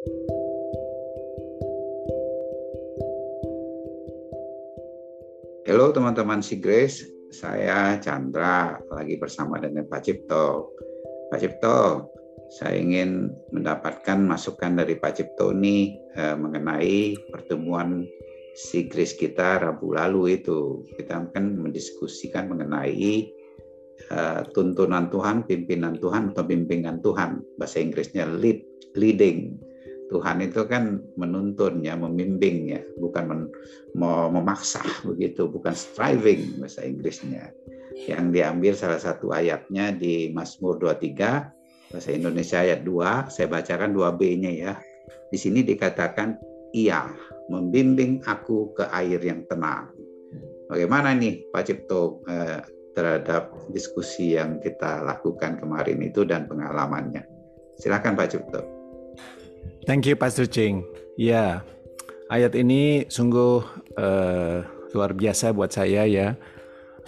Halo teman-teman si Grace, saya Chandra lagi bersama dengan Pak Cipto. Pak Cipto, saya ingin mendapatkan masukan dari Pak Cipto ini eh, mengenai pertemuan si Grace kita Rabu lalu itu. Kita kan mendiskusikan mengenai uh, tuntunan Tuhan, pimpinan Tuhan atau bimbingan Tuhan. Bahasa Inggrisnya lead, leading Tuhan itu kan menuntun ya, membimbing ya, bukan men, mau memaksa begitu, bukan striving bahasa Inggrisnya. Yang diambil salah satu ayatnya di Mazmur 23 bahasa Indonesia ayat 2, saya bacakan 2B-nya ya. Di sini dikatakan ia membimbing aku ke air yang tenang. Bagaimana nih Pak Cipto eh, terhadap diskusi yang kita lakukan kemarin itu dan pengalamannya? Silakan Pak Cipto. Thank you Pastor Ching. Ya, ayat ini sungguh uh, luar biasa buat saya ya.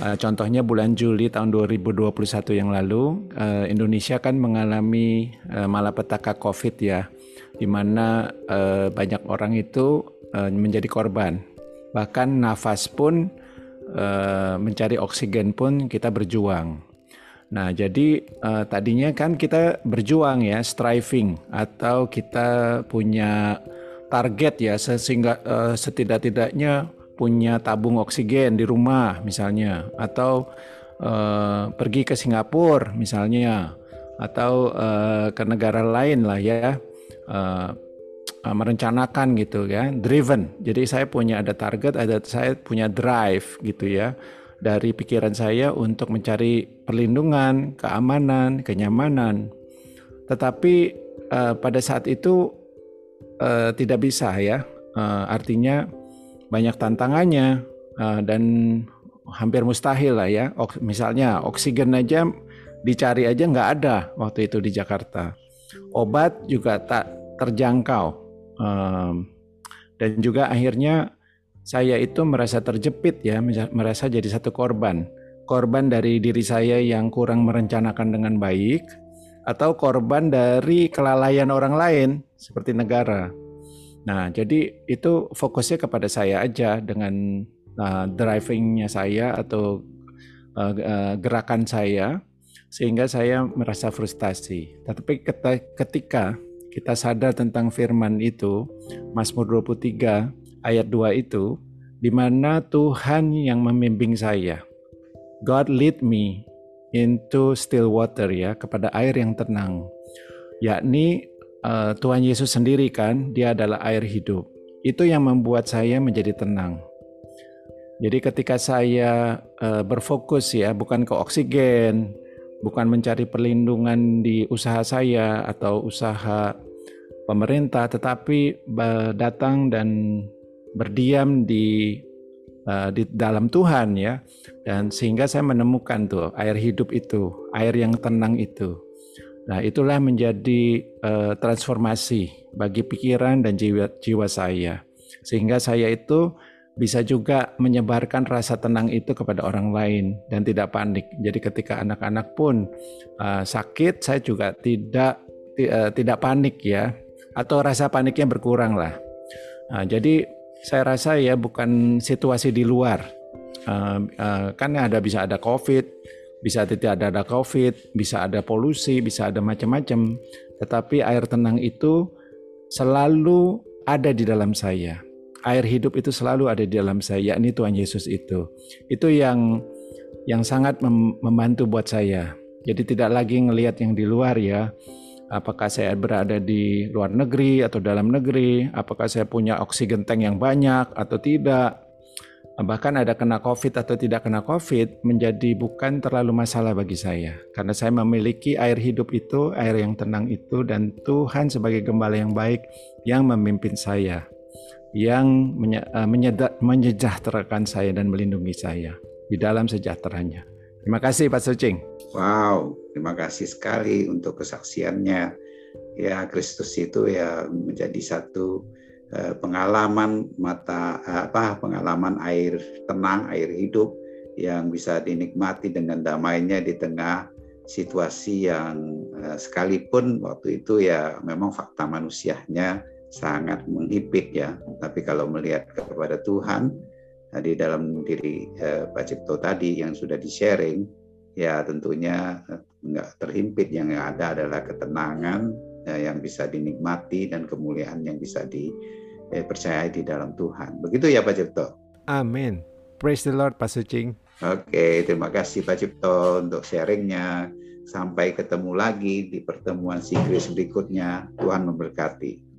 Uh, contohnya bulan Juli tahun 2021 yang lalu, uh, Indonesia kan mengalami uh, malapetaka COVID ya, di mana uh, banyak orang itu uh, menjadi korban. Bahkan nafas pun uh, mencari oksigen pun kita berjuang. Nah, jadi uh, tadinya kan kita berjuang ya, striving atau kita punya target ya sehingga uh, setidak-tidaknya punya tabung oksigen di rumah misalnya. Atau uh, pergi ke Singapura misalnya. Atau uh, ke negara lain lah ya uh, merencanakan gitu ya driven. Jadi saya punya ada target ada saya punya drive gitu ya dari pikiran saya untuk mencari perlindungan, keamanan, kenyamanan. Tetapi uh, pada saat itu uh, tidak bisa ya. Uh, artinya banyak tantangannya uh, dan hampir mustahil lah ya. O misalnya oksigen aja dicari aja nggak ada waktu itu di Jakarta. Obat juga tak terjangkau. Um, dan juga akhirnya saya itu merasa terjepit ya, merasa jadi satu korban. Korban dari diri saya yang kurang merencanakan dengan baik, atau korban dari kelalaian orang lain seperti negara. Nah, jadi itu fokusnya kepada saya aja dengan uh, drivingnya saya atau uh, uh, gerakan saya, sehingga saya merasa frustasi. Tetapi ketika kita sadar tentang firman itu, Mazmur 23 ayat 2 itu di mana Tuhan yang membimbing saya. God lead me into still water ya, kepada air yang tenang. Yakni uh, Tuhan Yesus sendiri kan, dia adalah air hidup. Itu yang membuat saya menjadi tenang. Jadi ketika saya uh, berfokus ya, bukan ke oksigen, bukan mencari perlindungan di usaha saya atau usaha pemerintah, tetapi datang dan berdiam di uh, di dalam Tuhan ya dan sehingga saya menemukan tuh air hidup itu air yang tenang itu nah itulah menjadi uh, transformasi bagi pikiran dan jiwa jiwa saya sehingga saya itu bisa juga menyebarkan rasa tenang itu kepada orang lain dan tidak panik. Jadi ketika anak-anak pun uh, sakit, saya juga tidak tidak panik ya, atau rasa paniknya berkurang lah. Nah, jadi saya rasa ya bukan situasi di luar. Uh, uh, kan ada bisa ada COVID, bisa tidak ada ada COVID, bisa ada polusi, bisa ada macam-macam. Tetapi air tenang itu selalu ada di dalam saya. Air hidup itu selalu ada di dalam saya, yakni Tuhan Yesus itu. Itu yang yang sangat membantu buat saya. Jadi tidak lagi ngelihat yang di luar ya apakah saya berada di luar negeri atau dalam negeri, apakah saya punya oksigen tank yang banyak atau tidak. Bahkan ada kena COVID atau tidak kena COVID menjadi bukan terlalu masalah bagi saya. Karena saya memiliki air hidup itu, air yang tenang itu, dan Tuhan sebagai gembala yang baik yang memimpin saya. Yang eh, menyejahterakan saya dan melindungi saya di dalam sejahteranya. Terima kasih Pak Sucing. Wow, terima kasih sekali untuk kesaksiannya. Ya, Kristus itu ya menjadi satu uh, pengalaman mata uh, apa pengalaman air tenang, air hidup yang bisa dinikmati dengan damainya di tengah situasi yang uh, sekalipun waktu itu ya memang fakta manusianya sangat menghimpit ya. Tapi kalau melihat kepada Tuhan di dalam diri uh, Pak Cipto tadi yang sudah di-sharing, ya tentunya nggak terhimpit. Yang ada adalah ketenangan uh, yang bisa dinikmati dan kemuliaan yang bisa dipercayai di dalam Tuhan. Begitu ya Pak Cipto? Amin. Praise the Lord Pak Sucing. Oke, terima kasih Pak Cipto untuk sharingnya. Sampai ketemu lagi di pertemuan Sigris berikutnya. Tuhan memberkati.